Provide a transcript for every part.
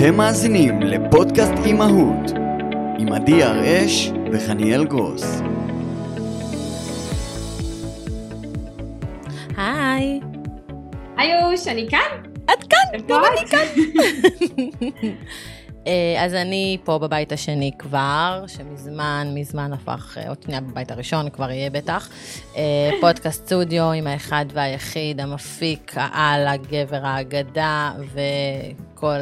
אתם מאזינים לפודקאסט אימהות עם עדי הראש וחניאל גרוס. היי. היוש, אני כאן. את כאן, גם? אני כאן. אה, אז אני פה בבית השני כבר, שמזמן, מזמן הפך, אה, עוד שנייה בבית הראשון, כבר יהיה בטח. אה, פודקאסט סטודיו עם האחד והיחיד, המפיק, העל, הגבר, האגדה, וכל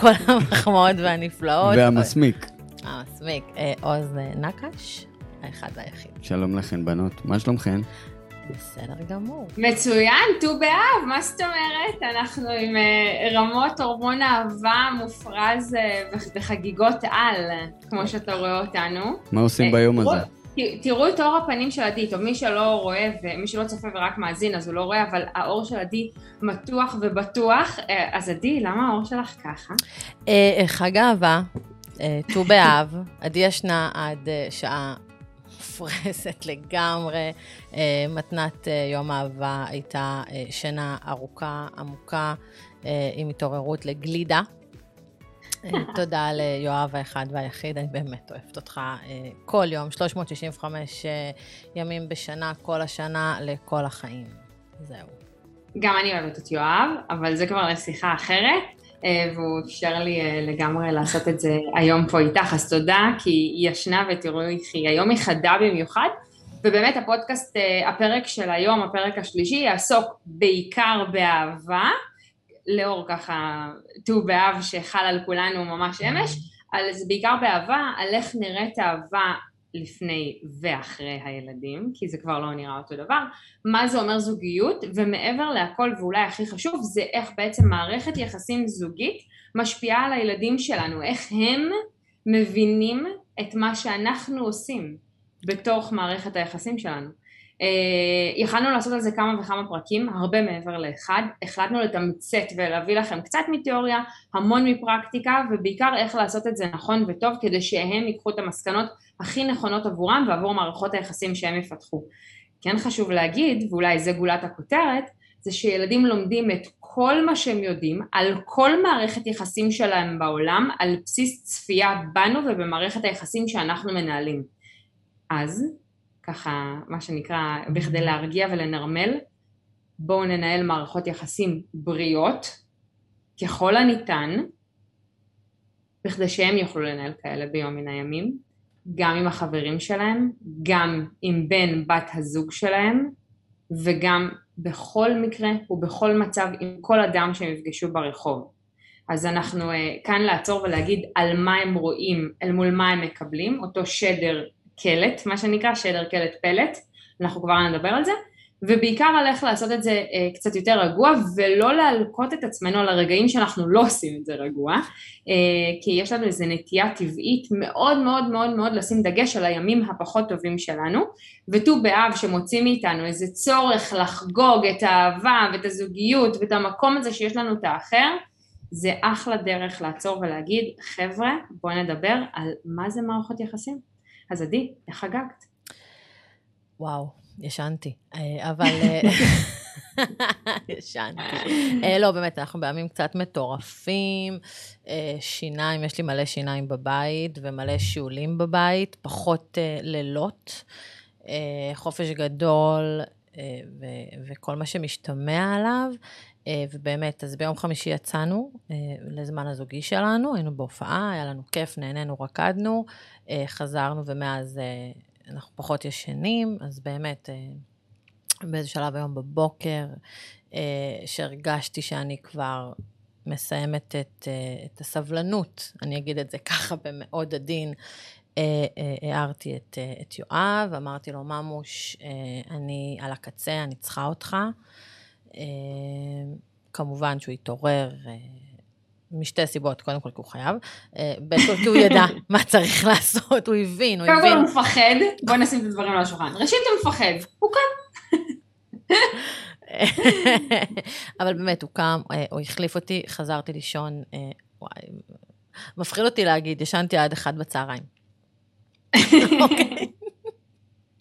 כל המחמאות והנפלאות. והמסמיק. המסמיק. עוז נקש, האחד והיחיד. שלום לכן בנות, מה שלומכן? בסדר גמור. מצוין, ט"ו באב, מה זאת אומרת? אנחנו עם אה, רמות הורמון אהבה מופרז אה, וח- וחגיגות על, כמו שאתה רואה אותנו. מה עושים אה, ביום הזה? תראו את אור הפנים של עדי, טוב מי שלא רואה ומי שלא צופה ורק מאזין אז הוא לא רואה, אבל האור של עדי מתוח ובטוח. אה, אז עדי, למה האור שלך ככה? אה, חג אהבה, אה, ט"ו באב, עדי ישנה עד אה, שעה מופרזת לגמרי. אה, מתנת אה, יום האהבה הייתה אה, שינה ארוכה, עמוקה, עם התעוררות לגלידה. תודה ליואב האחד והיחיד, אני באמת אוהבת אותך כל יום, 365 אה, ימים בשנה, כל השנה, לכל החיים. זהו. גם אני אוהבת את יואב, אבל זה כבר לשיחה אחרת, והוא אפשר לי אה, לגמרי לעשות את זה היום פה איתך, אז תודה, כי היא ישנה ותראו איך היא, היום היא חדה במיוחד, ובאמת הפודקאסט, אה, הפרק של היום, הפרק השלישי, יעסוק בעיקר באהבה, לאור ככה ט"ו באב שחל על כולנו ממש אמש, אז בעיקר באהבה, על איך נראית אהבה לפני ואחרי הילדים, כי זה כבר לא נראה אותו דבר, מה זה אומר זוגיות, ומעבר להכל ואולי הכי חשוב, זה איך בעצם מערכת יחסים זוגית משפיעה על הילדים שלנו, איך הם מבינים את מה שאנחנו עושים בתוך מערכת היחסים שלנו. אה, יכלנו לעשות על זה כמה וכמה פרקים, הרבה מעבר לאחד, החלטנו לתמצת ולהביא לכם קצת מתיאוריה, המון מפרקטיקה, ובעיקר איך לעשות את זה נכון וטוב, כדי שהם ייקחו את המסקנות הכי נכונות עבורם ועבור מערכות היחסים שהם יפתחו. כן חשוב להגיד, ואולי זה גולת הכותרת, זה שילדים לומדים את כל מה שהם יודעים על כל מערכת יחסים שלהם בעולם, על בסיס צפייה בנו ובמערכת היחסים שאנחנו מנהלים. אז, ככה, מה שנקרא, בכדי להרגיע ולנרמל, בואו ננהל מערכות יחסים בריאות, ככל הניתן, בכדי שהם יוכלו לנהל כאלה ביום מן הימים, גם עם החברים שלהם, גם עם בן בת הזוג שלהם, וגם בכל מקרה ובכל מצב עם כל אדם שהם יפגשו ברחוב. אז אנחנו uh, כאן לעצור ולהגיד על מה הם רואים, אל מול מה הם מקבלים, אותו שדר קלט, מה שנקרא שדר קלט פלט, אנחנו כבר נדבר על זה, ובעיקר על איך לעשות את זה uh, קצת יותר רגוע ולא להלקות את עצמנו על הרגעים שאנחנו לא עושים את זה רגוע, uh, כי יש לנו איזו נטייה טבעית מאוד מאוד מאוד מאוד לשים דגש על הימים הפחות טובים שלנו, וט"ו באב שמוציא מאיתנו איזה צורך לחגוג את האהבה ואת הזוגיות ואת המקום הזה שיש לנו את האחר, זה אחלה דרך לעצור ולהגיד, חבר'ה, בואו נדבר על מה זה מערכות יחסים. אז עדי, איך חגגת? וואו, ישנתי. אה, אבל... אה, ישנתי. אה, לא, באמת, אנחנו בימים קצת מטורפים. שיניים, יש לי מלא שיניים בבית ומלא שיעולים בבית, פחות לילות. חופש גדול ו- וכל מה שמשתמע עליו. אה, ובאמת, אז ביום חמישי יצאנו אה, לזמן הזוגי שלנו, היינו בהופעה, היה לנו כיף, נהנינו, רקדנו, אה, חזרנו ומאז אנחנו פחות ישנים, אז באמת, באיזה שלב היום בבוקר, שהרגשתי שאני כבר מסיימת את, את הסבלנות, אני אגיד את זה ככה במאוד עדין, הערתי את, את יואב, אמרתי לו, ממוש, אני על הקצה, אני צריכה אותך. אה, כמובן שהוא התעורר אה, משתי סיבות, קודם כל כי הוא חייב, אה, ב' כל כי הוא ידע מה צריך לעשות, הוא הבין, הוא קודם כל הבין. הוא מפחד, בואו נשים את הדברים על השולחן. ראשית הוא מפחד, הוא כאן. אבל באמת, הוא קם, הוא החליף אותי, חזרתי לישון, וואי, מפחיד אותי להגיד, ישנתי עד אחד בצהריים.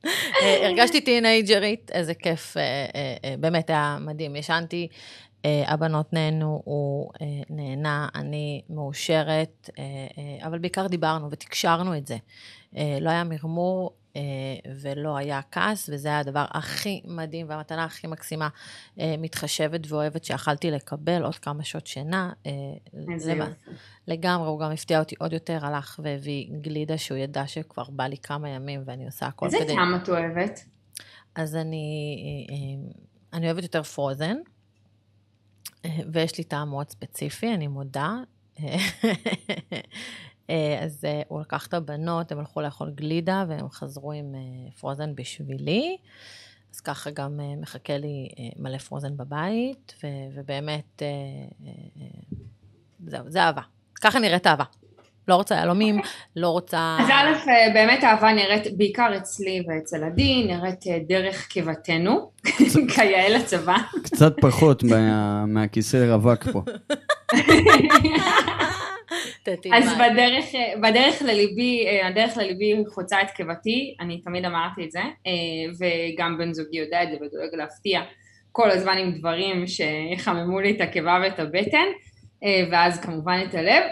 אה, הרגשתי טינג'רית, איזה כיף, אה, אה, באמת היה מדהים. ישנתי הבנות נהנו, הוא נהנה, אני מאושרת, אבל בעיקר דיברנו ותקשרנו את זה. לא היה מרמור, ולא היה כעס, וזה היה הדבר הכי מדהים והמתנה הכי מקסימה, אה, מתחשבת ואוהבת שיכלתי לקבל, עוד כמה שעות שינה. אה, איזה יופי. לגמרי, הוא גם הפתיע אותי עוד יותר, הלך והביא גלידה שהוא ידע שכבר בא לי כמה ימים ואני עושה הכל כדי... איזה טעם את אוהבת? אז אני, אני אוהבת יותר פרוזן, ויש לי טעם מאוד ספציפי, אני מודה. אה, אז אה, הוא לקח את הבנות, הם הלכו לאכול גלידה והם חזרו עם אה, פרוזן בשבילי. אז ככה גם מחכה לי מלא פרוזן בבית, ו- ובאמת, זהו, זה אהבה. ככה נראית אהבה. לא רוצה יהלומים, okay. לא רוצה... אז א', באמת אהבה נראית, בעיקר אצלי ואצל עדי, נראית דרך קיבתנו, כיאה לצבא. קצת פחות מה, מהכיסא רווק פה. אז בדרך, בדרך לליבי, אה, הדרך לליבי חוצה את קיבתי, אני תמיד אמרתי את זה, אה, וגם בן זוגי יודע את זה ודואג להפתיע כל הזמן עם דברים שיחממו לי את הקיבה ואת הבטן, אה, ואז כמובן את הלב.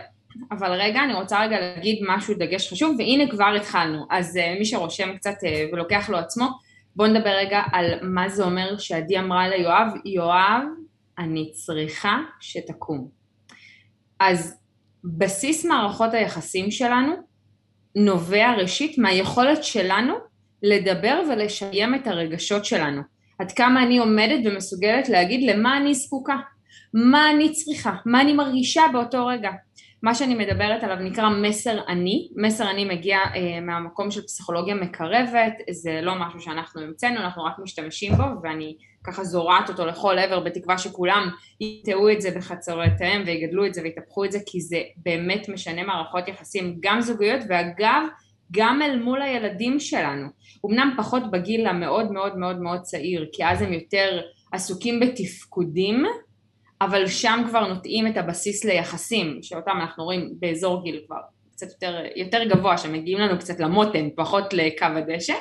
אבל רגע, אני רוצה רגע להגיד משהו, דגש חשוב, והנה כבר התחלנו. אז מי שרושם קצת ולוקח לו עצמו, בואו נדבר רגע על מה זה אומר שעדי אמרה ליואב, יואב, אני צריכה שתקום. אז בסיס מערכות היחסים שלנו נובע ראשית מהיכולת שלנו לדבר ולשיים את הרגשות שלנו. עד כמה אני עומדת ומסוגלת להגיד למה אני זקוקה, מה אני צריכה, מה אני מרגישה באותו רגע. מה שאני מדברת עליו נקרא מסר אני, מסר אני מגיע אה, מהמקום של פסיכולוגיה מקרבת, זה לא משהו שאנחנו המצאנו, אנחנו רק משתמשים בו ואני ככה זורעת אותו לכל עבר בתקווה שכולם יטעו את זה בחצורותיהם ויגדלו את זה ויטפחו את זה כי זה באמת משנה מערכות יחסים גם זוגיות ואגב גם אל מול הילדים שלנו. אמנם פחות בגיל המאוד מאוד מאוד מאוד צעיר כי אז הם יותר עסוקים בתפקודים אבל שם כבר נוטעים את הבסיס ליחסים שאותם אנחנו רואים באזור גיל כבר קצת יותר, יותר גבוה שמגיעים לנו קצת למותן פחות לקו הדשא.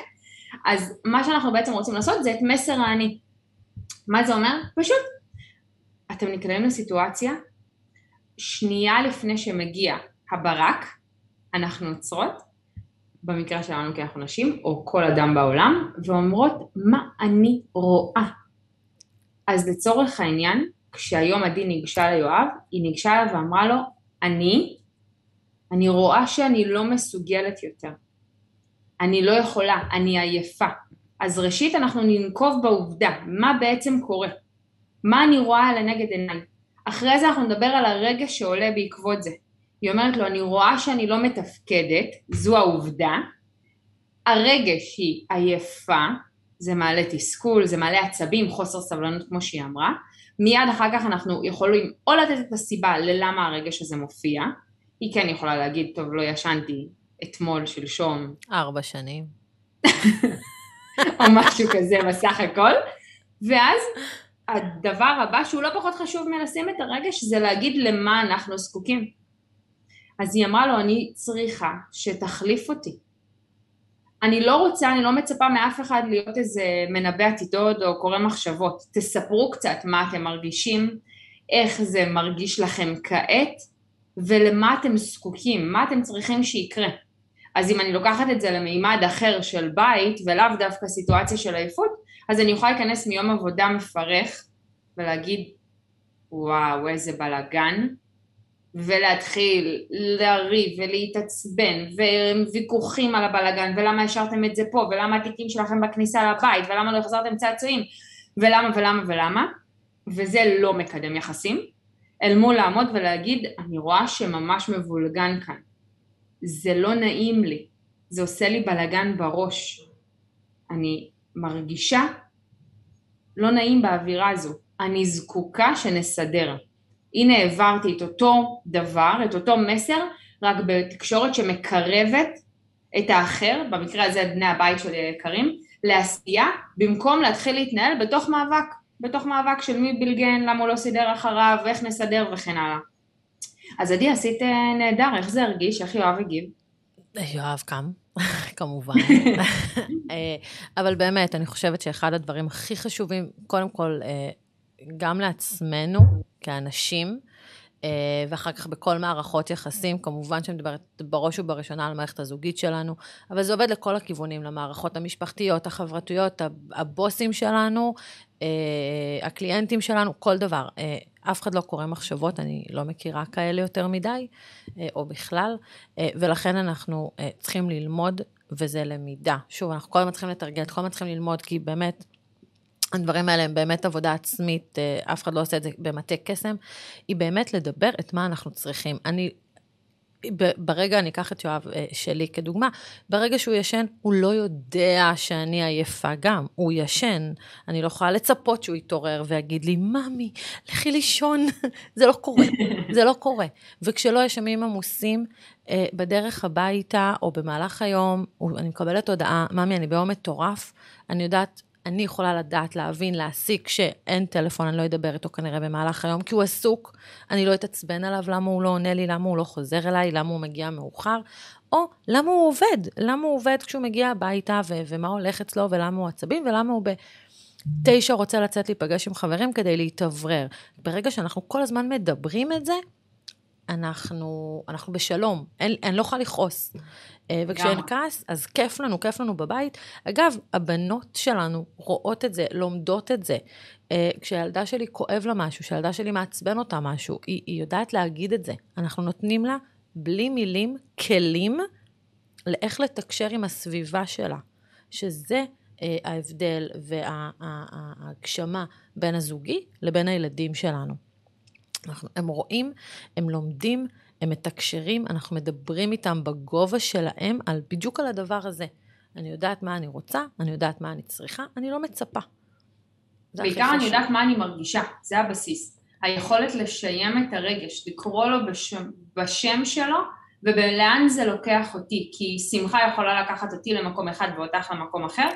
אז מה שאנחנו בעצם רוצים לעשות זה את מסר האני מה זה אומר? פשוט, אתם נקראים לסיטואציה, שנייה לפני שמגיע הברק, אנחנו עוצרות, במקרה שלנו כי אנחנו נשים, או כל אדם בעולם, ואומרות מה אני רואה. אז לצורך העניין, כשהיום עדי ניגשה ליואב, היא ניגשה אליו ואמרה לו, אני, אני רואה שאני לא מסוגלת יותר. אני לא יכולה, אני עייפה. אז ראשית אנחנו ננקוב בעובדה, מה בעצם קורה, מה אני רואה לנגד עיניי. אחרי זה אנחנו נדבר על הרגש שעולה בעקבות זה. היא אומרת לו, אני רואה שאני לא מתפקדת, זו העובדה. הרגש היא עייפה, זה מעלה תסכול, זה מעלה עצבים, חוסר סבלנות כמו שהיא אמרה. מיד אחר כך אנחנו יכולים או לתת את הסיבה ללמה הרגש הזה מופיע, היא כן יכולה להגיד, טוב, לא ישנתי אתמול, שלשום. ארבע שנים. או משהו כזה בסך הכל, ואז הדבר הבא שהוא לא פחות חשוב מלשים את הרגש זה להגיד למה אנחנו זקוקים. אז היא אמרה לו אני צריכה שתחליף אותי. אני לא רוצה, אני לא מצפה מאף אחד להיות איזה מנבא עתידות או קורא מחשבות. תספרו קצת מה אתם מרגישים, איך זה מרגיש לכם כעת ולמה אתם זקוקים, מה אתם צריכים שיקרה. אז אם אני לוקחת את זה למימד אחר של בית ולאו דווקא סיטואציה של עייפות, אז אני יכולה להיכנס מיום עבודה מפרך ולהגיד וואו איזה בלאגן ולהתחיל לריב ולהתעצבן וויכוחים על הבלאגן ולמה השארתם את זה פה ולמה התיקים שלכם בכניסה לבית ולמה לא החזרתם צעצועים ולמה ולמה ולמה? וזה לא מקדם יחסים אל מול לעמוד ולהגיד אני רואה שממש מבולגן כאן זה לא נעים לי, זה עושה לי בלאגן בראש. אני מרגישה לא נעים באווירה הזו, אני זקוקה שנסדר. הנה העברתי את אותו דבר, את אותו מסר, רק בתקשורת שמקרבת את האחר, במקרה הזה בני הבית שלי היקרים, לעשייה, במקום להתחיל להתנהל בתוך מאבק, בתוך מאבק של מי בלגן, למה הוא לא סידר אחריו, איך נסדר וכן הלאה. אז עדי, עשית אה, נהדר, איך זה הרגיש? איך יואב הגיב? יואב קם, כמובן. אה, אבל באמת, אני חושבת שאחד הדברים הכי חשובים, קודם כל, אה, גם לעצמנו, כאנשים, ואחר כך בכל מערכות יחסים, כמובן שאני מדברת בראש ובראשונה על המערכת הזוגית שלנו, אבל זה עובד לכל הכיוונים, למערכות המשפחתיות, החברתיות, הבוסים שלנו, הקליינטים שלנו, כל דבר. אה, אף אחד לא קורא מחשבות, אני לא מכירה כאלה יותר מדי, או בכלל, ולכן אנחנו צריכים ללמוד, וזה למידה. שוב, אנחנו כל הזמן צריכים לתרגל, כל הזמן צריכים ללמוד, כי באמת, הדברים האלה הם באמת עבודה עצמית, אה, אף אחד לא עושה את זה במטה קסם, היא באמת לדבר את מה אנחנו צריכים. אני, ברגע, אני אקח את יואב אה, שלי כדוגמה, ברגע שהוא ישן, הוא לא יודע שאני עייפה גם, הוא ישן. אני לא יכולה לצפות שהוא יתעורר ויגיד לי, ממי, לכי לישון. זה לא קורה, זה לא קורה. וכשלא יש ימים עמוסים, אה, בדרך הביתה או במהלך היום, אני מקבלת הודעה, ממי, אני ביום מטורף, אני יודעת אני יכולה לדעת, להבין, להסיק שאין טלפון, אני לא אדבר איתו כנראה במהלך היום, כי הוא עסוק, אני לא אתעצבן עליו למה הוא לא עונה לי, למה הוא לא חוזר אליי, למה הוא מגיע מאוחר, או למה הוא עובד, למה הוא עובד כשהוא מגיע הביתה, ו- ומה הולך אצלו, ולמה הוא עצבים, ולמה הוא בתשע רוצה לצאת להיפגש עם חברים כדי להתאוורר. ברגע שאנחנו כל הזמן מדברים את זה, אנחנו, אנחנו בשלום, אין, אני לא יכולה לכעוס. אה, וכשאין כעס, אז כיף לנו, כיף לנו בבית. אגב, הבנות שלנו רואות את זה, לומדות את זה. אה, כשהילדה שלי כואב לה משהו, כשהילדה שלי מעצבן אותה משהו, היא, היא יודעת להגיד את זה. אנחנו נותנים לה, בלי מילים, כלים לאיך לתקשר עם הסביבה שלה. שזה אה, ההבדל וההגשמה בין הזוגי לבין הילדים שלנו. אנחנו, הם רואים, הם לומדים, הם מתקשרים, אנחנו מדברים איתם בגובה שלהם על, בדיוק על הדבר הזה. אני יודעת מה אני רוצה, אני יודעת מה אני צריכה, אני לא מצפה. בעיקר אני יודעת מה אני מרגישה, זה הבסיס. היכולת לשיים את הרגש, לקרוא לו בשם, בשם שלו, ולאן זה לוקח אותי, כי שמחה יכולה לקחת אותי למקום אחד ואותך למקום אחר,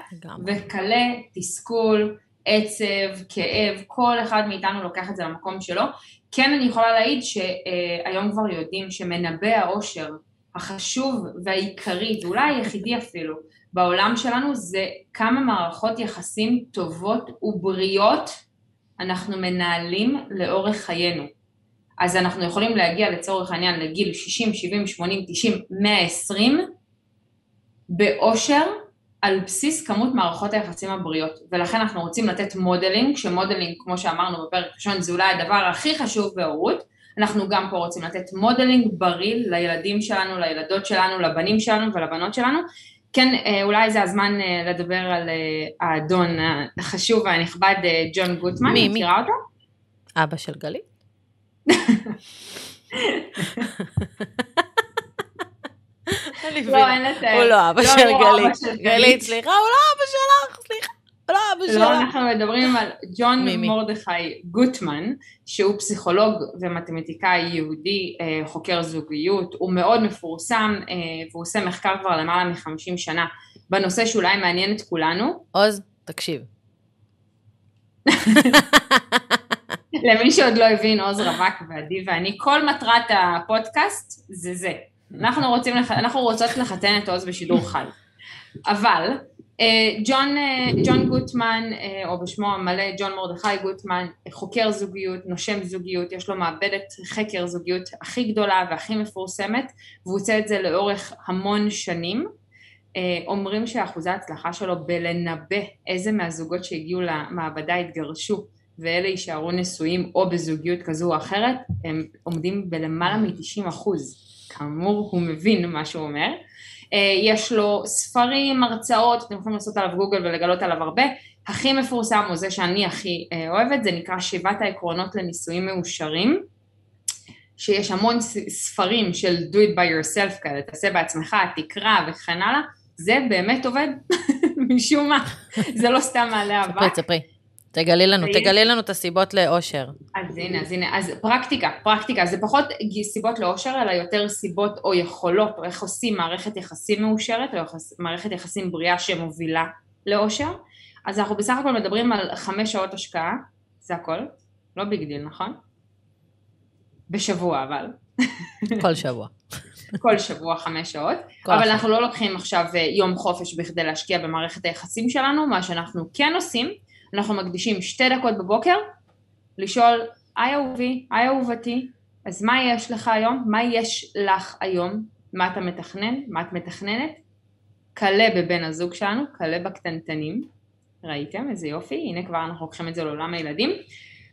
וכלה, תסכול, עצב, כאב, כל אחד מאיתנו לוקח את זה למקום שלו. כן אני יכולה להעיד שהיום כבר יודעים שמנבא העושר החשוב והעיקרי, ואולי היחידי אפילו, בעולם שלנו זה כמה מערכות יחסים טובות ובריאות אנחנו מנהלים לאורך חיינו. אז אנחנו יכולים להגיע לצורך העניין לגיל 60, 70, 80, 90, 120 באושר על בסיס כמות מערכות היחסים הבריאות, ולכן אנחנו רוצים לתת modeling, ש modeling, כמו שאמרנו בפרק ראשון, זה אולי הדבר הכי חשוב בהורות, אנחנו גם פה רוצים לתת modeling בריא לילדים שלנו, לילדות שלנו, לבנים שלנו ולבנות שלנו. כן, אה, אולי זה הזמן אה, לדבר על אה, האדון החשוב והנכבד ג'ון גוטמן, מי, מכירה אותו? אבא של גלית? לא, אין לתאר. הוא לא אבא לא, של לא גלית. גלית, סליחה, הוא לא אבא שלך, סליחה. לא אבא שלך. לא, אנחנו מדברים על ג'ון מרדכי גוטמן, שהוא פסיכולוג ומתמטיקאי יהודי, אה, חוקר זוגיות, הוא מאוד מפורסם, אה, והוא עושה מחקר כבר למעלה מ-50 שנה, בנושא שאולי מעניין את כולנו. עוז, תקשיב. למי שעוד לא הבין, עוז רווק ועדי ואני, כל מטרת הפודקאסט זה זה. אנחנו, רוצים. אנחנו רוצות לחתן את עוז בשידור חי. אבל אה, ג'ון, אה, ג'ון גוטמן, אה, או בשמו המלא ג'ון מרדכי גוטמן, חוקר זוגיות, נושם זוגיות, יש לו מעבדת חקר זוגיות הכי גדולה והכי מפורסמת, והוא עושה את זה לאורך המון שנים. אומרים שאחוזי ההצלחה שלו בלנבא איזה מהזוגות שהגיעו למעבדה התגרשו ואלה יישארו נשואים או בזוגיות כזו או אחרת, הם עומדים בלמעלה מ-90 אחוז. כאמור הוא מבין מה שהוא אומר. אה, יש לו ספרים, הרצאות, אתם יכולים לעשות עליו גוגל ולגלות עליו הרבה. הכי מפורסם הוא זה שאני הכי אה, אוהבת, זה נקרא שבעת העקרונות לנישואים מאושרים. שיש המון ספרים של do it by yourself כאלה, תעשה בעצמך, תקרא וכן הלאה, זה באמת עובד משום מה, זה לא סתם מעלה אבק. ספרי, ספרי. תגלי לנו, תגלי לנו את הסיבות לאושר. אז הנה, אז הנה, אז פרקטיקה, פרקטיקה, זה פחות סיבות לאושר, אלא יותר סיבות או יכולות, או איך עושים מערכת יחסים מאושרת, או יחס, מערכת יחסים בריאה שמובילה לאושר. אז אנחנו בסך הכל מדברים על חמש שעות השקעה, זה הכל, לא big deal, נכון? בשבוע אבל. כל שבוע. כל שבוע חמש שעות, אבל אחת. אנחנו לא לוקחים עכשיו אה, יום חופש בכדי להשקיע במערכת היחסים שלנו, מה שאנחנו כן עושים, אנחנו מקדישים שתי דקות בבוקר לשאול, היי אהובי, היי אהובתי, אז מה יש לך היום? מה יש לך היום? מה אתה מתכנן? מה את מתכננת? כלה בבן הזוג שלנו, כלה בקטנטנים. ראיתם? איזה יופי, הנה כבר אנחנו לוקחים את זה לעולם הילדים.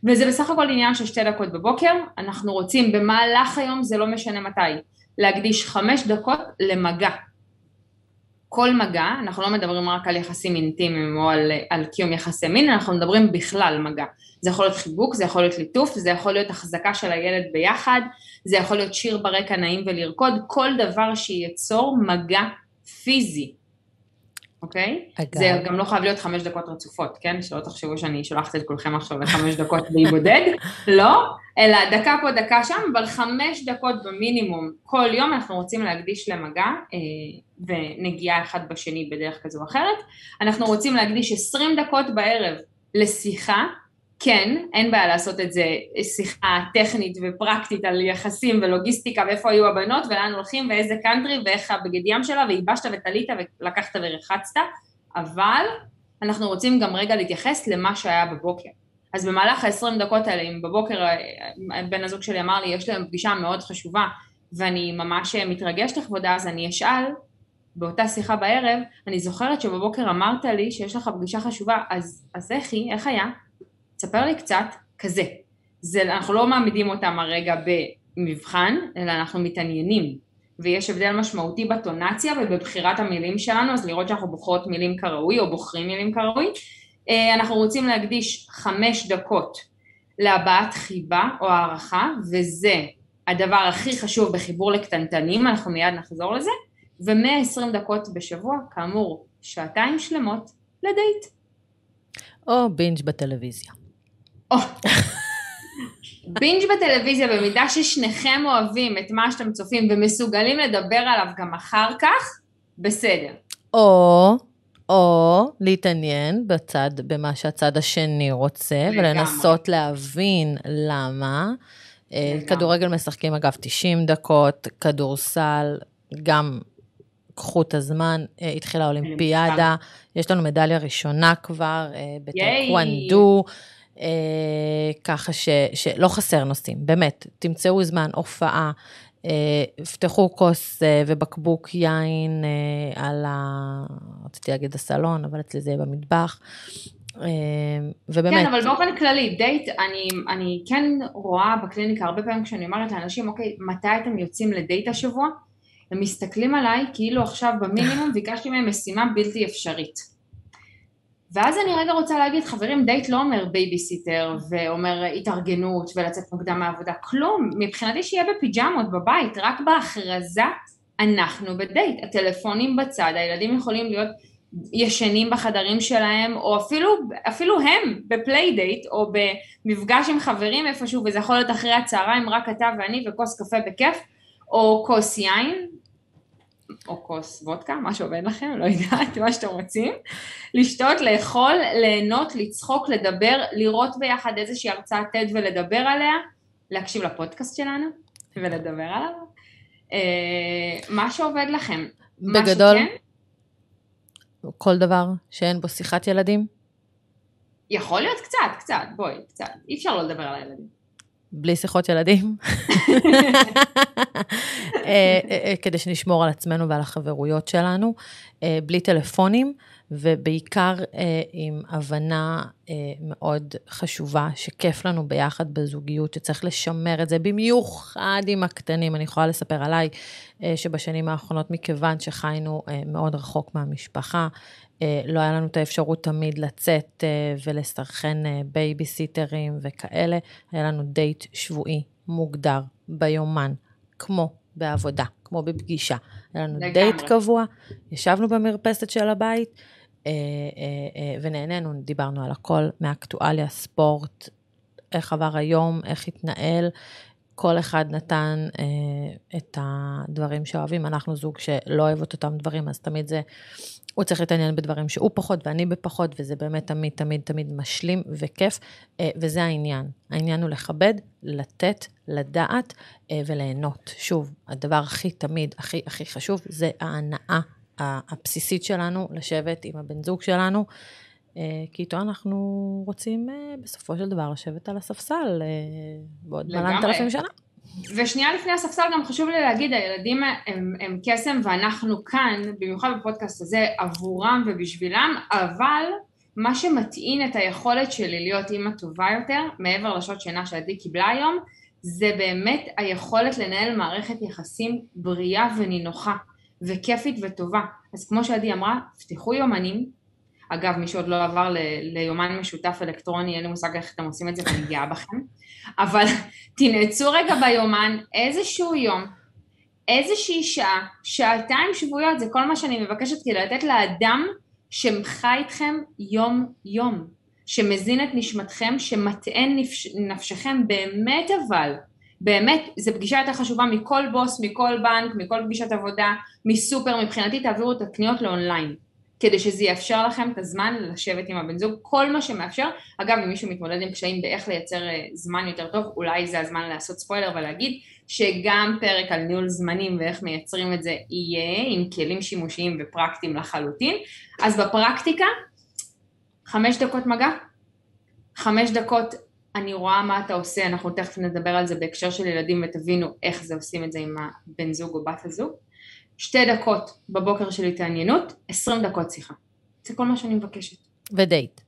וזה בסך הכל עניין של שתי דקות בבוקר, אנחנו רוצים במהלך היום, זה לא משנה מתי, להקדיש חמש דקות למגע. כל מגע, אנחנו לא מדברים רק על יחסים אינטימיים או על, על קיום יחסי מין, אנחנו מדברים בכלל מגע. זה יכול להיות חיבוק, זה יכול להיות ליטוף, זה יכול להיות החזקה של הילד ביחד, זה יכול להיות שיר ברקע נעים ולרקוד, כל דבר שייצור מגע פיזי. אוקיי? אגב. זה גם לא חייב להיות חמש דקות רצופות, כן? שלא תחשבו שאני שולחת את כולכם עכשיו לחמש דקות בודד, לא, אלא דקה פה דקה שם, אבל חמש דקות במינימום כל יום אנחנו רוצים להקדיש למגע אה, ונגיעה אחד בשני בדרך כזו או אחרת. אנחנו רוצים להקדיש עשרים דקות בערב לשיחה כן, אין בעיה לעשות את זה שיחה טכנית ופרקטית על יחסים ולוגיסטיקה ואיפה היו הבנות ולאן הולכים ואיזה קאנטרי ואיך הבגד ים שלה וייבשת וטלית ולקחת ורחצת, אבל אנחנו רוצים גם רגע להתייחס למה שהיה בבוקר. אז במהלך ה-20 דקות האלה, אם בבוקר אה, בן הזוג שלי אמר לי, יש להם פגישה מאוד חשובה ואני ממש מתרגשת לכבודה, אז אני אשאל באותה שיחה בערב, אני זוכרת שבבוקר אמרת לי שיש לך פגישה חשובה, אז, אז איך היא, איך היה? תספר לי קצת כזה. זה, אנחנו לא מעמידים אותם הרגע במבחן, אלא אנחנו מתעניינים. ויש הבדל משמעותי בטונציה ובבחירת המילים שלנו, אז לראות שאנחנו בוחרות מילים כראוי או בוחרים מילים כראוי. אה, אנחנו רוצים להקדיש חמש דקות להבעת חיבה או הערכה, וזה הדבר הכי חשוב בחיבור לקטנטנים, אנחנו מיד נחזור לזה, ו-120 דקות בשבוע, כאמור, שעתיים שלמות לדייט. או בינג' בטלוויזיה. בינג' בטלוויזיה, במידה ששניכם אוהבים את מה שאתם צופים ומסוגלים לדבר עליו גם אחר כך, בסדר. או, או להתעניין בצד, במה שהצד השני רוצה, לגמרי. ולנסות להבין למה. אה, לגמרי. כדורגל משחקים אגב 90 דקות, כדורסל, גם קחו את הזמן, אה, התחילה האולימפיאדה, יש לנו מדליה ראשונה כבר אה, בטקוונדו. אה, ככה ש, שלא חסר נושאים, באמת, תמצאו זמן, הופעה, אה, פתחו כוס אה, ובקבוק יין אה, על ה... רציתי להגיד הסלון, אבל אצלי זה יהיה במטבח. ובאמת... כן, אבל באופן כללי, דייט, אני, אני כן רואה בקליניקה הרבה פעמים כשאני אומרת לאנשים, אוקיי, מתי אתם יוצאים לדייט השבוע? הם מסתכלים עליי כאילו עכשיו במינימום ביקשתי מהם משימה בלתי אפשרית. ואז אני רגע רוצה להגיד, חברים, דייט לא אומר בייביסיטר ואומר התארגנות ולצאת מוקדם מהעבודה, כלום, מבחינתי שיהיה בפיג'מות בבית, רק בהכרזה אנחנו בדייט, הטלפונים בצד, הילדים יכולים להיות ישנים בחדרים שלהם, או אפילו, אפילו הם בפליי דייט, או במפגש עם חברים איפשהו, וזה יכול להיות אחרי הצהריים, רק אתה ואני וכוס קפה בכיף, או כוס יין, או כוס וודקה, מה שעובד לכם, לא יודעת, מה שאתם רוצים, לשתות, לאכול, ליהנות, לצחוק, לדבר, לראות ביחד איזושהי הרצאת TED ולדבר עליה, להקשיב לפודקאסט שלנו ולדבר עליו. אה, מה שעובד לכם. בגדול, שכן, כל דבר שאין בו שיחת ילדים? יכול להיות קצת, קצת, בואי, קצת. אי אפשר לא לדבר על הילדים. בלי שיחות ילדים, אה, אה, אה, כדי שנשמור על עצמנו ועל החברויות שלנו, בלי טלפונים, ובעיקר עם הבנה מאוד חשובה, שכיף לנו ביחד בזוגיות, שצריך לשמר את זה, במיוחד עם הקטנים. אני יכולה לספר עליי שבשנים האחרונות, מכיוון שחיינו מאוד רחוק מהמשפחה, אה, לא היה לנו את האפשרות תמיד לצאת אה, ולסדר אה, בייביסיטרים וכאלה, היה לנו דייט שבועי מוגדר ביומן, כמו בעבודה, כמו בפגישה. היה לנו לגמרי. דייט קבוע, ישבנו במרפסת של הבית ונהנינו, דיברנו על הכל, מאקטואליה, ספורט, איך עבר היום, איך התנהל. כל אחד נתן אה, את הדברים שאוהבים, אנחנו זוג שלא אוהב את אותם דברים, אז תמיד זה הוא צריך להתעניין בדברים שהוא פחות ואני בפחות, וזה באמת תמיד, תמיד, תמיד משלים וכיף, אה, וזה העניין. העניין הוא לכבד, לתת, לדעת אה, וליהנות. שוב, הדבר הכי תמיד, הכי הכי חשוב, זה ההנאה הבסיסית שלנו, לשבת עם הבן זוג שלנו, כי איתו אנחנו רוצים בסופו של דבר לשבת על הספסל בעוד מלנת אלפים שנה. ושנייה לפני הספסל גם חשוב לי להגיד, הילדים הם, הם קסם ואנחנו כאן, במיוחד בפודקאסט הזה, עבורם ובשבילם, אבל מה שמטעין את היכולת שלי להיות אימא טובה יותר, מעבר לשעות שינה שעדי קיבלה היום, זה באמת היכולת לנהל מערכת יחסים בריאה ונינוחה וכיפית וטובה. אז כמו שעדי אמרה, פתחו יומנים, אגב מי שעוד לא עבר ליומן משותף אלקטרוני, אין לי מושג איך אתם עושים את זה ואני גאה בכם, אבל תנעצו רגע ביומן איזשהו יום, איזושהי שעה, שעתיים שבויות, זה כל מה שאני מבקשת כדי לתת לאדם שחי איתכם יום יום, שמזין את נשמתכם, שמטען נפש, נפשכם באמת אבל, באמת, זו פגישה יותר חשובה מכל בוס, מכל בנק, מכל פגישת עבודה, מסופר, מבחינתי תעבירו את הקניות לאונליין. כדי שזה יאפשר לכם את הזמן לשבת עם הבן זוג, כל מה שמאפשר, אגב אם מישהו מתמודד עם קשיים באיך לייצר אה, זמן יותר טוב, אולי זה הזמן לעשות ספוילר ולהגיד שגם פרק על ניהול זמנים ואיך מייצרים את זה יהיה עם כלים שימושיים ופרקטיים לחלוטין, אז בפרקטיקה, חמש דקות מגע, חמש דקות אני רואה מה אתה עושה, אנחנו תכף נדבר על זה בהקשר של ילדים ותבינו איך זה עושים את זה עם הבן זוג או בת הזוג, שתי דקות בבוקר של התעניינות, עשרים דקות שיחה. זה כל מה שאני מבקשת. ודייט.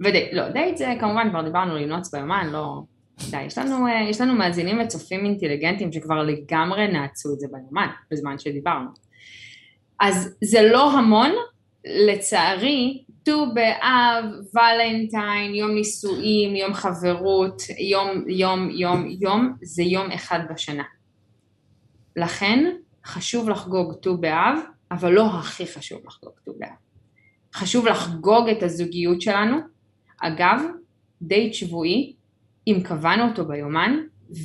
ודייט, לא, דייט זה כמובן כבר דיברנו לנעוץ ביומן, לא... די, יש לנו, אה, יש לנו מאזינים וצופים אינטליגנטים שכבר לגמרי נעצו את זה ביומן, בזמן שדיברנו. אז זה לא המון, לצערי, ט"ו באב, ולנטיין, יום נישואים, יום חברות, יום, יום, יום, יום, זה יום אחד בשנה. לכן, חשוב לחגוג ט"ו באב, אבל לא הכי חשוב לחגוג ט"ו באב. חשוב לחגוג את הזוגיות שלנו. אגב, דייט שבועי, אם קבענו אותו ביומן,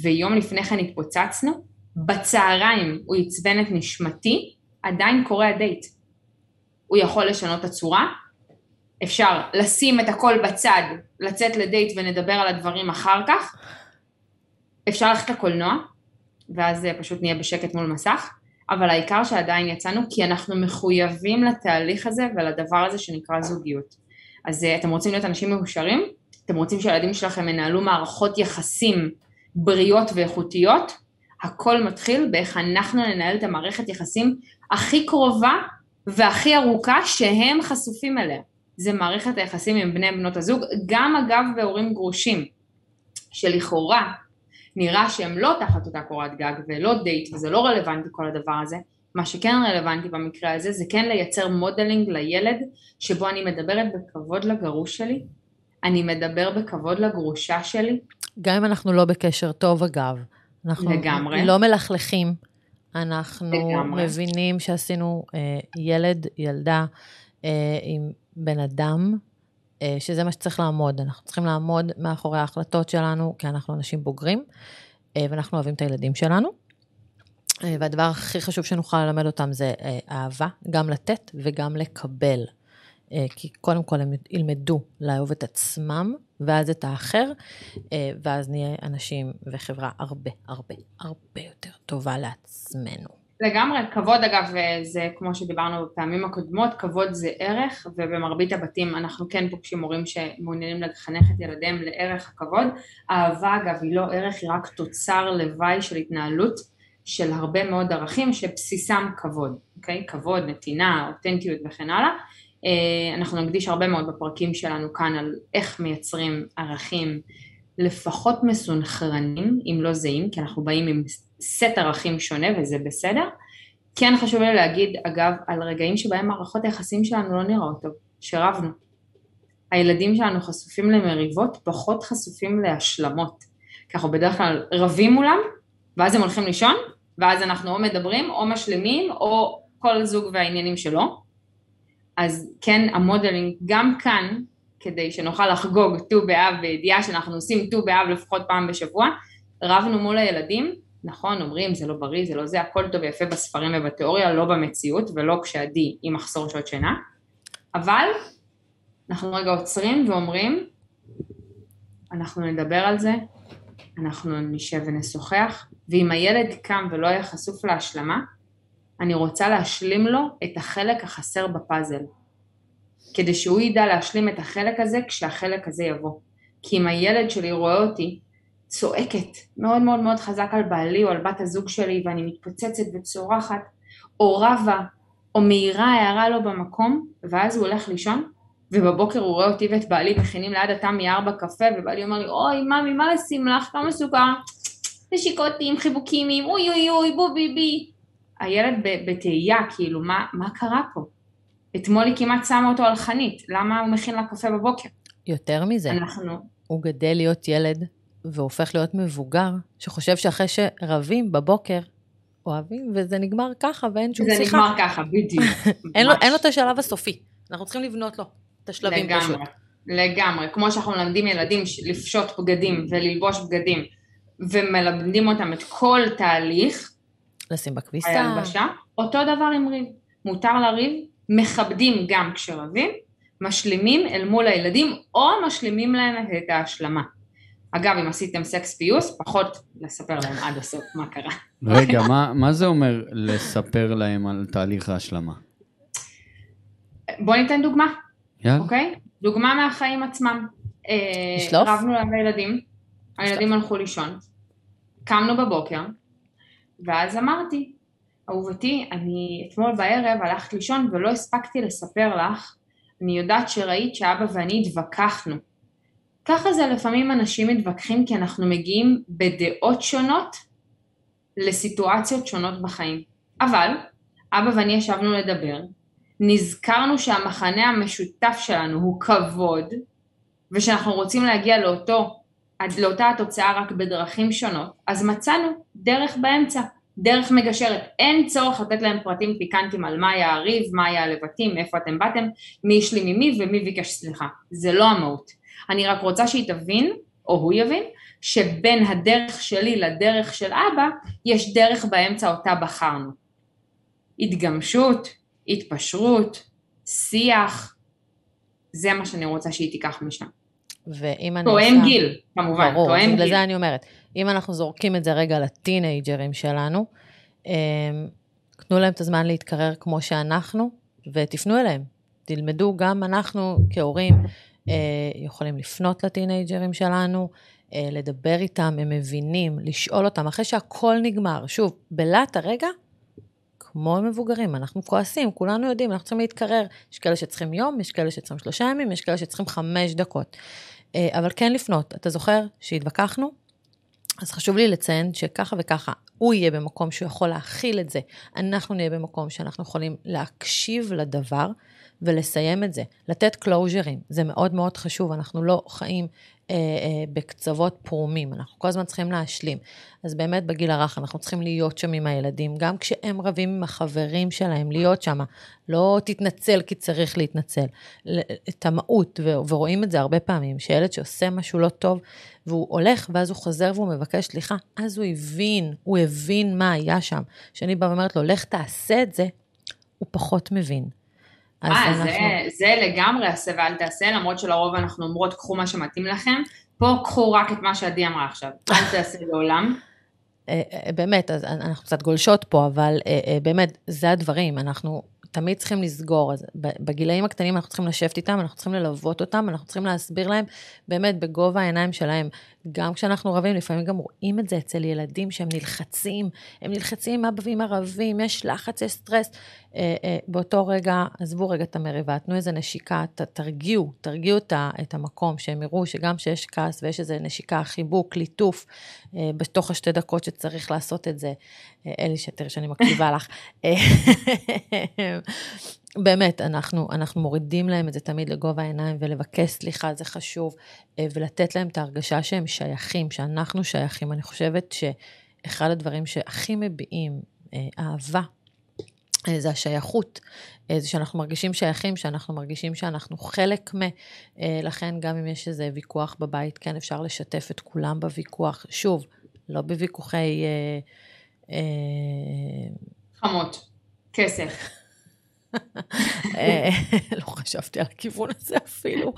ויום לפני כן התפוצצנו, בצהריים הוא עצבן את נשמתי, עדיין קורה הדייט. הוא יכול לשנות את הצורה, אפשר לשים את הכל בצד, לצאת לדייט ונדבר על הדברים אחר כך, אפשר ללכת לקולנוע, ואז פשוט נהיה בשקט מול מסך, אבל העיקר שעדיין יצאנו כי אנחנו מחויבים לתהליך הזה ולדבר הזה שנקרא זוגיות. אז אה, אתם רוצים להיות אנשים מאושרים? אתם רוצים שהילדים שלכם ינהלו מערכות יחסים בריאות ואיכותיות? הכל מתחיל באיך אנחנו ננהל את המערכת יחסים הכי קרובה והכי ארוכה שהם חשופים אליה. זה מערכת היחסים עם בני בנות הזוג, גם אגב בהורים גרושים, שלכאורה נראה שהם לא תחת אותה קורת גג ולא דייט וזה לא רלוונטי כל הדבר הזה, מה שכן רלוונטי במקרה הזה זה כן לייצר modeling לילד שבו אני מדברת בכבוד לגרוש שלי, אני מדבר בכבוד לגרושה שלי. גם אם אנחנו לא בקשר טוב אגב, אנחנו לגמרי. לא מלכלכים, אנחנו לגמרי. מבינים שעשינו אה, ילד, ילדה אה, עם בן אדם אה, שזה מה שצריך לעמוד. אנחנו צריכים לעמוד מאחורי ההחלטות שלנו, כי אנחנו אנשים בוגרים, אה, ואנחנו אוהבים את הילדים שלנו. אה, והדבר הכי חשוב שנוכל ללמד אותם זה אהבה, גם לתת וגם לקבל. כי קודם כל הם ילמדו לאהוב את עצמם, ואז את האחר, ואז נהיה אנשים וחברה הרבה הרבה הרבה יותר טובה לעצמנו. לגמרי, כבוד אגב זה כמו שדיברנו בפעמים הקודמות, כבוד זה ערך ובמרבית הבתים אנחנו כן פוגשים הורים שמעוניינים לחנך את ילדיהם לערך הכבוד, אהבה אגב היא לא ערך, היא רק תוצר לוואי של התנהלות של הרבה מאוד ערכים שבסיסם כבוד, אוקיי? כבוד, נתינה, אותנטיות וכן הלאה, אה, אנחנו נקדיש הרבה מאוד בפרקים שלנו כאן על איך מייצרים ערכים לפחות מסונכרנים, אם לא זהים, כי אנחנו באים עם סט ערכים שונה וזה בסדר. כן חשוב לי להגיד, אגב, על רגעים שבהם מערכות היחסים שלנו לא נראות טוב, שרבנו. הילדים שלנו חשופים למריבות, פחות חשופים להשלמות. כי אנחנו בדרך כלל רבים מולם, ואז הם הולכים לישון, ואז אנחנו או מדברים, או משלימים, או כל זוג והעניינים שלו. אז כן, המודלינג גם כאן, כדי שנוכל לחגוג ט"ו באב בידיעה שאנחנו עושים ט"ו באב לפחות פעם בשבוע, רבנו מול הילדים, נכון, אומרים זה לא בריא, זה לא זה, הכל טוב ויפה בספרים ובתיאוריה, לא במציאות ולא כשעדי עם מחסור שעות שינה, אבל אנחנו רגע עוצרים ואומרים, אנחנו נדבר על זה, אנחנו נשב ונשוחח, ואם הילד קם ולא היה חשוף להשלמה, אני רוצה להשלים לו את החלק החסר בפאזל. כדי שהוא ידע להשלים את החלק הזה כשהחלק הזה יבוא. כי אם הילד שלי רואה אותי צועקת מאוד מאוד מאוד חזק על בעלי או על בת הזוג שלי ואני מתפוצצת וצורחת, או רבה, או מעירה הערה לא במקום, ואז הוא הולך לישון, ובבוקר הוא רואה אותי ואת בעלי מכינים ליד התמי ארבע קפה, ובעלי אומר לי, אוי, ממי, מה לשים לך? כמה סוכר? נשיקותים, חיבוקים, אוי אוי אוי, בו בי בי. הילד בתהייה, כאילו, מה, מה קרה פה? אתמול היא כמעט שמה אותו על חנית, למה הוא מכין לה קפה בבוקר? יותר מזה, אנחנו... הוא גדל להיות ילד והופך להיות מבוגר, שחושב שאחרי שרבים בבוקר, אוהבים, וזה נגמר ככה ואין שום זה שיחה. נגמר ככה, בדיוק. אין לו. אין לו את השלב הסופי. אנחנו צריכים לבנות לו את השלבים פשוט. לגמרי, לגמרי. כמו שאנחנו מלמדים ילדים לפשוט בגדים וללבוש בגדים, ומלמדים אותם את כל תהליך לשים בכביסה. ההלבשה, אותו דבר עם ריב. מותר לריב, מכבדים גם כשרבים, משלימים אל מול הילדים, או משלימים להם את ההשלמה. אגב, אם עשיתם סקס פיוס, פחות לספר להם עד הסוף מה קרה. רגע, מה, מה זה אומר לספר להם על תהליך ההשלמה? בואו ניתן דוגמה. יאללה. אוקיי? דוגמה מהחיים עצמם. אה, לשלוף? רבנו עם הילדים, הילדים הלכו לישון, קמנו בבוקר, ואז אמרתי, אהובתי, אני אתמול בערב הלכת לישון ולא הספקתי לספר לך, אני יודעת שראית שאבא ואני התווכחנו. ככה זה לפעמים אנשים מתווכחים כי אנחנו מגיעים בדעות שונות לסיטואציות שונות בחיים. אבל, אבא ואני ישבנו לדבר, נזכרנו שהמחנה המשותף שלנו הוא כבוד, ושאנחנו רוצים להגיע לאותו, לאותה התוצאה רק בדרכים שונות, אז מצאנו דרך באמצע, דרך מגשרת. אין צורך לתת להם פרטים פיקנטיים על מה היה הריב, מה היה הלבטים, מאיפה אתם באתם, מי השלים ממי ומי ביקש סליחה. זה לא המהות. אני רק רוצה שהיא תבין, או הוא יבין, שבין הדרך שלי לדרך של אבא, יש דרך באמצע אותה בחרנו. התגמשות, התפשרות, שיח, זה מה שאני רוצה שהיא תיקח משם. ואם אני תואם עושה- גיל, כמובן, ברור, תואם בגלל גיל. זה אני אומרת, אם אנחנו זורקים את זה רגע לטינג'רים שלנו, אמ, תנו להם את הזמן להתקרר כמו שאנחנו, ותפנו אליהם. תלמדו, גם אנחנו כהורים יכולים לפנות לטינג'רים שלנו, אה, לדבר איתם, הם מבינים, לשאול אותם, אחרי שהכל נגמר. שוב, בלהט הרגע, כמו מבוגרים, אנחנו כועסים, כולנו יודעים, אנחנו צריכים להתקרר. יש כאלה שצריכים יום, יש כאלה שצריכים שלושה ימים, יש כאלה שצריכים חמש דקות. אה, אבל כן לפנות. אתה זוכר שהתווכחנו? אז חשוב לי לציין שככה וככה, הוא יהיה במקום שהוא יכול להכיל את זה, אנחנו נהיה במקום שאנחנו יכולים להקשיב לדבר ולסיים את זה, לתת קלוז'רים, זה מאוד מאוד חשוב, אנחנו לא חיים אה, אה, בקצוות פרומים, אנחנו כל הזמן צריכים להשלים. אז באמת בגיל הרך אנחנו צריכים להיות שם עם הילדים, גם כשהם רבים עם החברים שלהם, להיות שם, לא תתנצל כי צריך להתנצל. את המהות, ורואים את זה הרבה פעמים, שילד שעושה משהו לא טוב, והוא הולך, ואז הוא חוזר והוא מבקש סליחה, אז הוא הבין, הוא הבין מה היה שם. כשאני באה ואומרת לו, לך תעשה את זה, הוא פחות מבין. אז אה, אנחנו... זה, זה לגמרי עשה ואל תעשה, למרות שלרוב אנחנו אומרות, קחו מה שמתאים לכם. פה קחו רק את מה שעדי אמרה עכשיו, אל תעשה לעולם. אה, אה, באמת, אז אנחנו קצת גולשות פה, אבל באמת, זה הדברים, אנחנו תמיד צריכים לסגור. אז בגילאים הקטנים אנחנו צריכים לשבת איתם, אנחנו צריכים ללוות אותם, אנחנו צריכים להסביר להם באמת בגובה העיניים שלהם. גם כשאנחנו רבים, לפעמים גם רואים את זה אצל ילדים שהם נלחצים, הם נלחצים, אבא ואמא רבים, יש לחץ, יש סטרס. אה, אה, באותו רגע, עזבו רגע את המריבה, תנו איזה נשיקה, ת, תרגיעו, תרגיעו את, את המקום, שהם יראו שגם כשיש כעס ויש איזה נשיקה, חיבוק, ליטוף, אה, בתוך השתי דקות שצריך לעשות את זה. אה, אלי, שתראה שאני מקשיבה לך. באמת, אנחנו, אנחנו מורידים להם את זה תמיד לגובה העיניים, ולבקש סליחה, זה חשוב, אה, ולתת להם את ההרגשה שהם שייכים, שאנחנו שייכים. אני חושבת שאחד הדברים שהכי מביעים אה, אהבה, אה, זה השייכות, זה שאנחנו מרגישים שייכים, שאנחנו מרגישים שאנחנו חלק מ... לכן גם אם יש איזה ויכוח בבית, כן אפשר לשתף את כולם בוויכוח. שוב, לא בוויכוחי... חמות, כסף. אה, לא חשבתי על הכיוון הזה אפילו.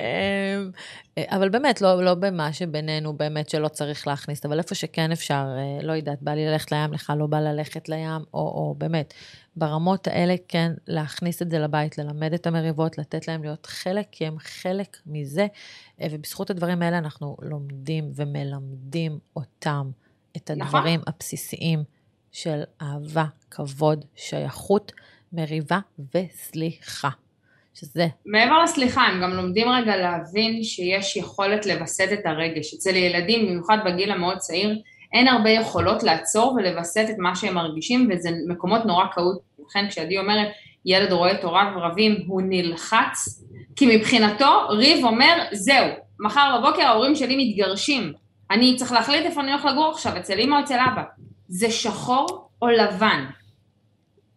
אה, אבל באמת, לא, לא במה שבינינו, באמת שלא צריך להכניס, אבל איפה שכן אפשר, אה, לא יודעת, בא לי ללכת לים, לך לא בא ללכת לים, או, או באמת, ברמות האלה כן, להכניס את זה לבית, ללמד את המריבות, לתת להם להיות חלק, כי הם חלק מזה, ובזכות הדברים האלה אנחנו לומדים ומלמדים אותם את. הדברים. הבסיסיים של אהבה, כבוד, שייכות, מריבה וסליחה. שזה... מעבר לסליחה, הם גם לומדים רגע להבין שיש יכולת לווסת את הרגש. אצל ילדים, במיוחד בגיל המאוד צעיר, אין הרבה יכולות לעצור ולווסת את מה שהם מרגישים, וזה מקומות נורא קהות. לכן כשעדי אומרת, ילד רואה את הוריו רבים, הוא נלחץ, כי מבחינתו ריב אומר, זהו, מחר בבוקר ההורים שלי מתגרשים, אני צריך להחליט איפה אני הולך לגור עכשיו, אצל אמא או אצל אבא. זה שחור או לבן.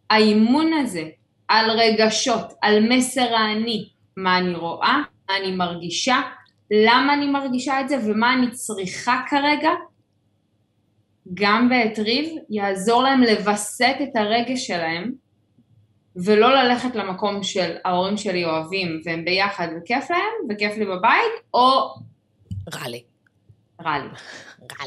האימון הזה על רגשות, על מסר האני, מה אני רואה, מה אני מרגישה, למה אני מרגישה את זה ומה אני צריכה כרגע, גם בעת ריב, יעזור להם לווסת את הרגש שלהם ולא ללכת למקום של ההורים שלי אוהבים והם ביחד וכיף להם וכיף לי בבית, או רע לי. רע לי.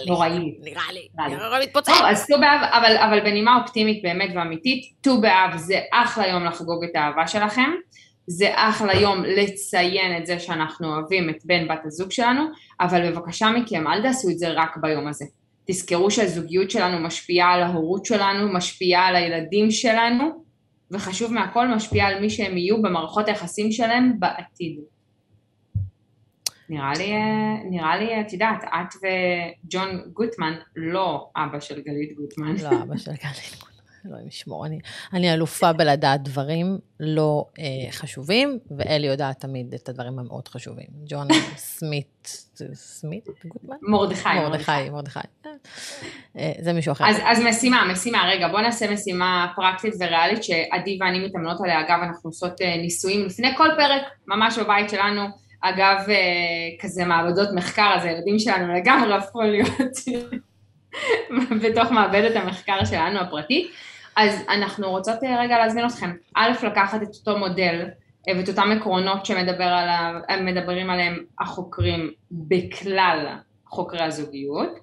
נוראי. נראה לי. נראה לי מתפוצץ. טוב, אז ט"ו באב, אבל, אבל בנימה אופטימית באמת ואמיתית, ט"ו באב זה אחלה יום לחגוג את האהבה שלכם, זה אחלה יום לציין את זה שאנחנו אוהבים את בן בת הזוג שלנו, אבל בבקשה מכם, אל תעשו את זה רק ביום הזה. תזכרו שהזוגיות שלנו משפיעה על ההורות שלנו, משפיעה על הילדים שלנו, וחשוב מהכל, משפיעה על מי שהם יהיו במערכות היחסים שלהם בעתיד. נראה לי, נראה לי, את יודעת, את וג'ון גוטמן, לא אבא של גלית גוטמן. לא, אבא של גלית. אלוהים ישמור, אני, אני אלופה בלדעת דברים לא אה, חשובים, ואלי יודעת תמיד את הדברים המאוד חשובים. ג'ון סמית, סמית? גוטמן? מרדכי. מרדכי, מרדכי. אה, זה מישהו אחר. אז, אז משימה, משימה, רגע, בוא נעשה משימה פרקטית וריאלית שעדי ואני מתאמנות עליה. אגב, אנחנו עושות אה, ניסויים לפני כל פרק, ממש בבית שלנו. אגב, אה, כזה מעבדות מחקר, אז הילדים שלנו לגמרי הפכו להיות בתוך מעבדת המחקר שלנו הפרטית. אז אנחנו רוצות אה, רגע להזמין אתכם, א', לקחת את אותו מודל אה, ואת אותם עקרונות שמדברים עליהם החוקרים בכלל חוקרי הזוגיות,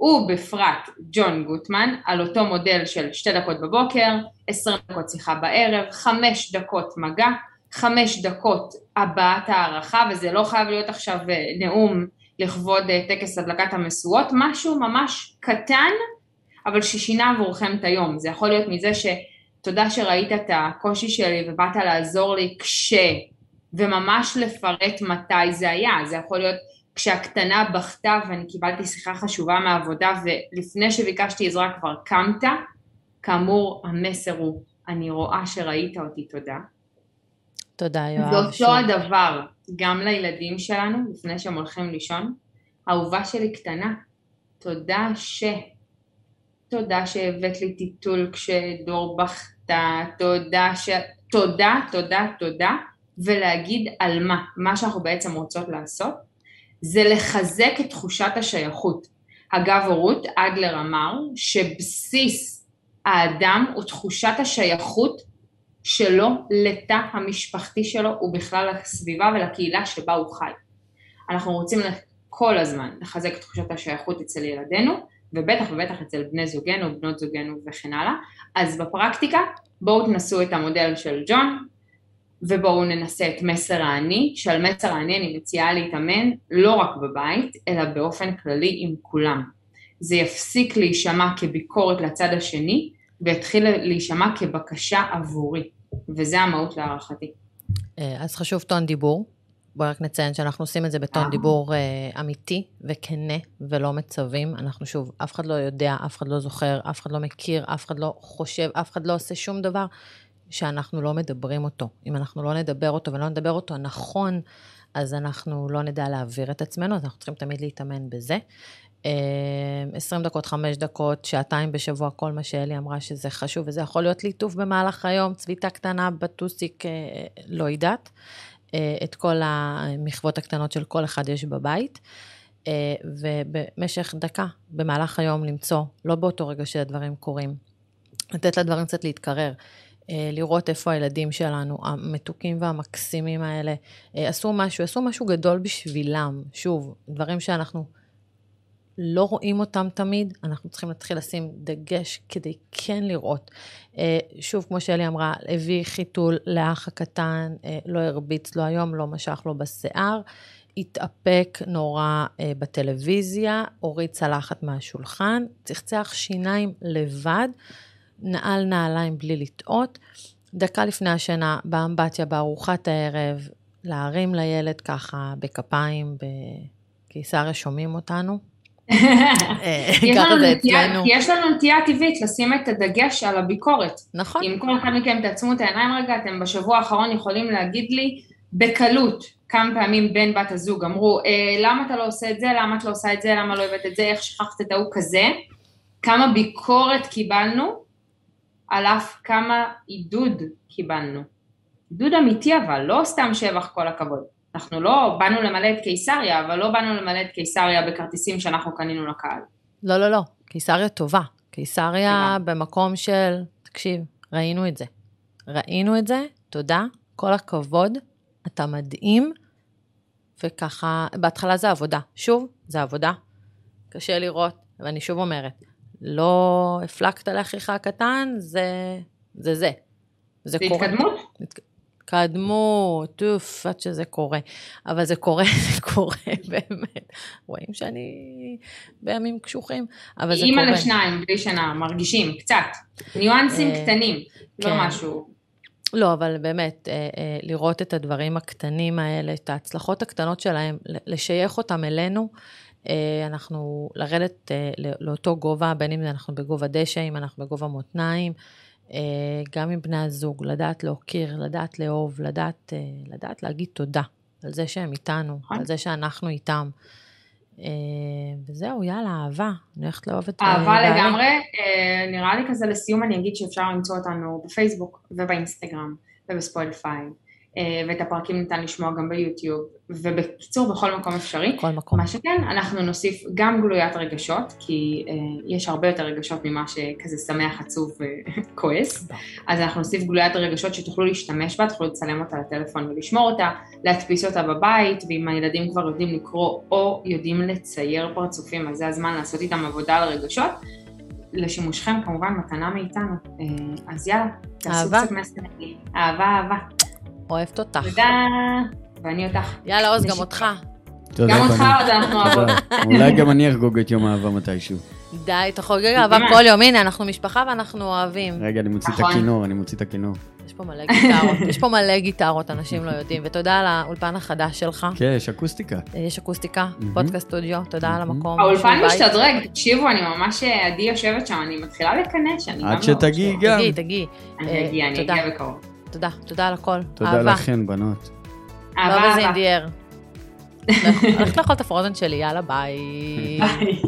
ובפרט ג'ון גוטמן, על אותו מודל של שתי דקות בבוקר, עשרים דקות שיחה בערב, חמש דקות מגע, חמש דקות הבעת הערכה, וזה לא חייב להיות עכשיו אה, נאום לכבוד טקס הדלקת המשואות, משהו ממש קטן אבל ששינה עבורכם את היום. זה יכול להיות מזה שתודה שראית את הקושי שלי ובאת לעזור לי כש... וממש לפרט מתי זה היה. זה יכול להיות כשהקטנה בכתה ואני קיבלתי שיחה חשובה מהעבודה ולפני שביקשתי עזרה כבר קמת. כאמור, המסר הוא, אני רואה שראית אותי, תודה. תודה, יואב. זה אותו הדבר גם לילדים שלנו לפני שהם הולכים לישון. אהובה שלי קטנה, תודה ש... תודה שהבאת לי טיטול כשדור בכתה, תודה ש... תודה, תודה, תודה, ולהגיד על מה. מה שאנחנו בעצם רוצות לעשות, זה לחזק את תחושת השייכות. אגב הורות, אדלר אמר שבסיס האדם הוא תחושת השייכות שלו לתא המשפחתי שלו ובכלל לסביבה ולקהילה שבה הוא חי. אנחנו רוצים כל הזמן לחזק את תחושת השייכות אצל ילדינו, ובטח ובטח אצל בני זוגנו, בנות זוגנו וכן הלאה. אז בפרקטיקה בואו תנסו את המודל של ג'ון ובואו ננסה את מסר האני, שעל מסר האני אני מציעה להתאמן לא רק בבית, אלא באופן כללי עם כולם. זה יפסיק להישמע כביקורת לצד השני ויתחיל להישמע כבקשה עבורי, וזה המהות להערכתי. אה, אז חשוב טון דיבור, בואי רק נציין שאנחנו עושים את זה בטון דיבור uh, אמיתי וכנה ולא מצווים. אנחנו שוב, אף אחד לא יודע, אף אחד לא זוכר, אף אחד לא מכיר, אף אחד לא חושב, אף אחד לא עושה שום דבר שאנחנו לא מדברים אותו. אם אנחנו לא נדבר אותו ולא נדבר אותו נכון, אז אנחנו לא נדע להעביר את עצמנו, אז אנחנו צריכים תמיד להתאמן בזה. 20 אה, דקות, 5 דקות, שעתיים בשבוע, כל מה שאלי אמרה שזה חשוב, וזה יכול להיות ליטוף במהלך היום, צביתה קטנה בטוסיק, לא יודעת. אה, את כל המחוות הקטנות של כל אחד יש בבית, אה, ובמשך דקה במהלך היום למצוא, לא באותו רגע שהדברים קורים, לתת לדברים קצת להתקרר. אה, לראות איפה הילדים שלנו, המתוקים והמקסימים האלה, אה, עשו משהו, עשו משהו גדול בשבילם. שוב, דברים שאנחנו לא רואים אותם תמיד, אנחנו צריכים להתחיל לשים דגש כדי כן לראות. אה, שוב, כמו שאלי אמרה, הביא חיתול לאח הקטן, לא הרביץ לו היום, לא משך לו בשיער, התאפק נורא בטלוויזיה, הוריד צלחת מהשולחן, צחצח שיניים לבד. נעל נעליים בלי לטעות. דקה לפני השינה, באמבטיה, בארוחת הערב, להרים לילד ככה בכפיים, בקיסריה שומעים אותנו. אה, יש לנו נטייה טבעית לשים את הדגש על הביקורת. נכון. אם כל אחד מכם תעצמו את העיניים רגע, אתם בשבוע האחרון יכולים להגיד לי בקלות כמה פעמים בן בת הזוג אמרו, אה, למה אתה לא עושה את זה, למה את לא עושה את זה, למה לא הבאת את זה, איך שכחת את ההוא כזה, כמה ביקורת קיבלנו, על אף כמה עידוד קיבלנו. עידוד אמיתי אבל, לא סתם שבח כל הכבוד. אנחנו לא באנו למלא את קיסריה, אבל לא באנו למלא את קיסריה בכרטיסים שאנחנו קנינו לקהל. לא, לא, לא, קיסריה טובה. קיסריה במקום של, תקשיב, ראינו את זה. ראינו את זה, תודה, כל הכבוד, אתה מדהים, וככה, בהתחלה זה עבודה. שוב, זה עבודה. קשה לראות, ואני שוב אומרת, לא הפלקת לאחיך הקטן, זה זה. זה, זה קורה. התקדמות? התקדמות, אוף, עד שזה קורה. אבל זה קורה, זה קורה באמת. רואים שאני בימים קשוחים, אבל זה קורה. אימא לשניים, בלי שנה, מרגישים, קצת. ניואנסים אה, קטנים, לא כן. משהו. לא, אבל באמת, אה, אה, לראות את הדברים הקטנים האלה, את ההצלחות הקטנות שלהם, לשייך אותם אלינו, אנחנו לרדת לאותו גובה, בין אם אנחנו בגובה דשא, אם אנחנו בגובה מותניים, גם עם בני הזוג, לדעת להוקיר, לדעת לאהוב, לדעת, לדעת להגיד תודה על זה שהם איתנו, נכון. על זה שאנחנו איתם. וזהו, יאללה, אהבה, אני הולכת לאהוב את... אהבה לגמרי, נראה לי כזה לסיום אני אגיד שאפשר למצוא אותנו בפייסבוק ובאינסטגרם ובספוטיפיי אה, ואת הפרקים ניתן לשמוע גם ביוטיוב, ובקיצור בכל מקום אפשרי. בכל מקום. מה שכן, אנחנו נוסיף גם גלוית רגשות, כי uh, יש הרבה יותר רגשות ממה שכזה שמח, עצוב וכועס, אז אנחנו נוסיף גלוית רגשות שתוכלו להשתמש בה, תוכלו לצלם אותה לטלפון ולשמור אותה, להדפיס אותה בבית, ואם הילדים כבר יודעים לקרוא או יודעים לצייר פרצופים, אז זה הזמן לעשות איתם עבודה על רגשות. לשימושכם כמובן מתנה מאיתנו, אה, אז יאללה, תעשו קצת מסר. אהבה, אהבה. אוהבת אותך. תודה, ואני אותך. יאללה, עוז, גם אותך. גם אותך עוד אנחנו אוהבות. אולי גם אני אחגוג את יום האהבה מתישהו. די, אתה חוגג אהבה כל יום, הנה, אנחנו משפחה ואנחנו אוהבים. רגע, אני מוציא את נכון. הכינור, אני מוציא את הכינור. יש פה מלא גיטרות, יש פה מלא גיטרות, אנשים לא יודעים, ותודה על האולפן החדש שלך. כן, יש אקוסטיקה. יש אקוסטיקה, פודקאסט סטודיו, תודה על המקום. האולפן משתדרג, תקשיבו, אני ממש, עדי יושבת שם, אני מתחילה לקנא שאני גם עד שתגיעי גם. תגיעי, תגיעי. אני אגיע, אני אגיע בקרוב. תודה, תודה על הכל. תודה אהבה. לכן, בנות. אהבה, אהבה. לא בזינדיאר. הולכת לאכול את הפרוזן שלי, יאללה, ביי. ביי.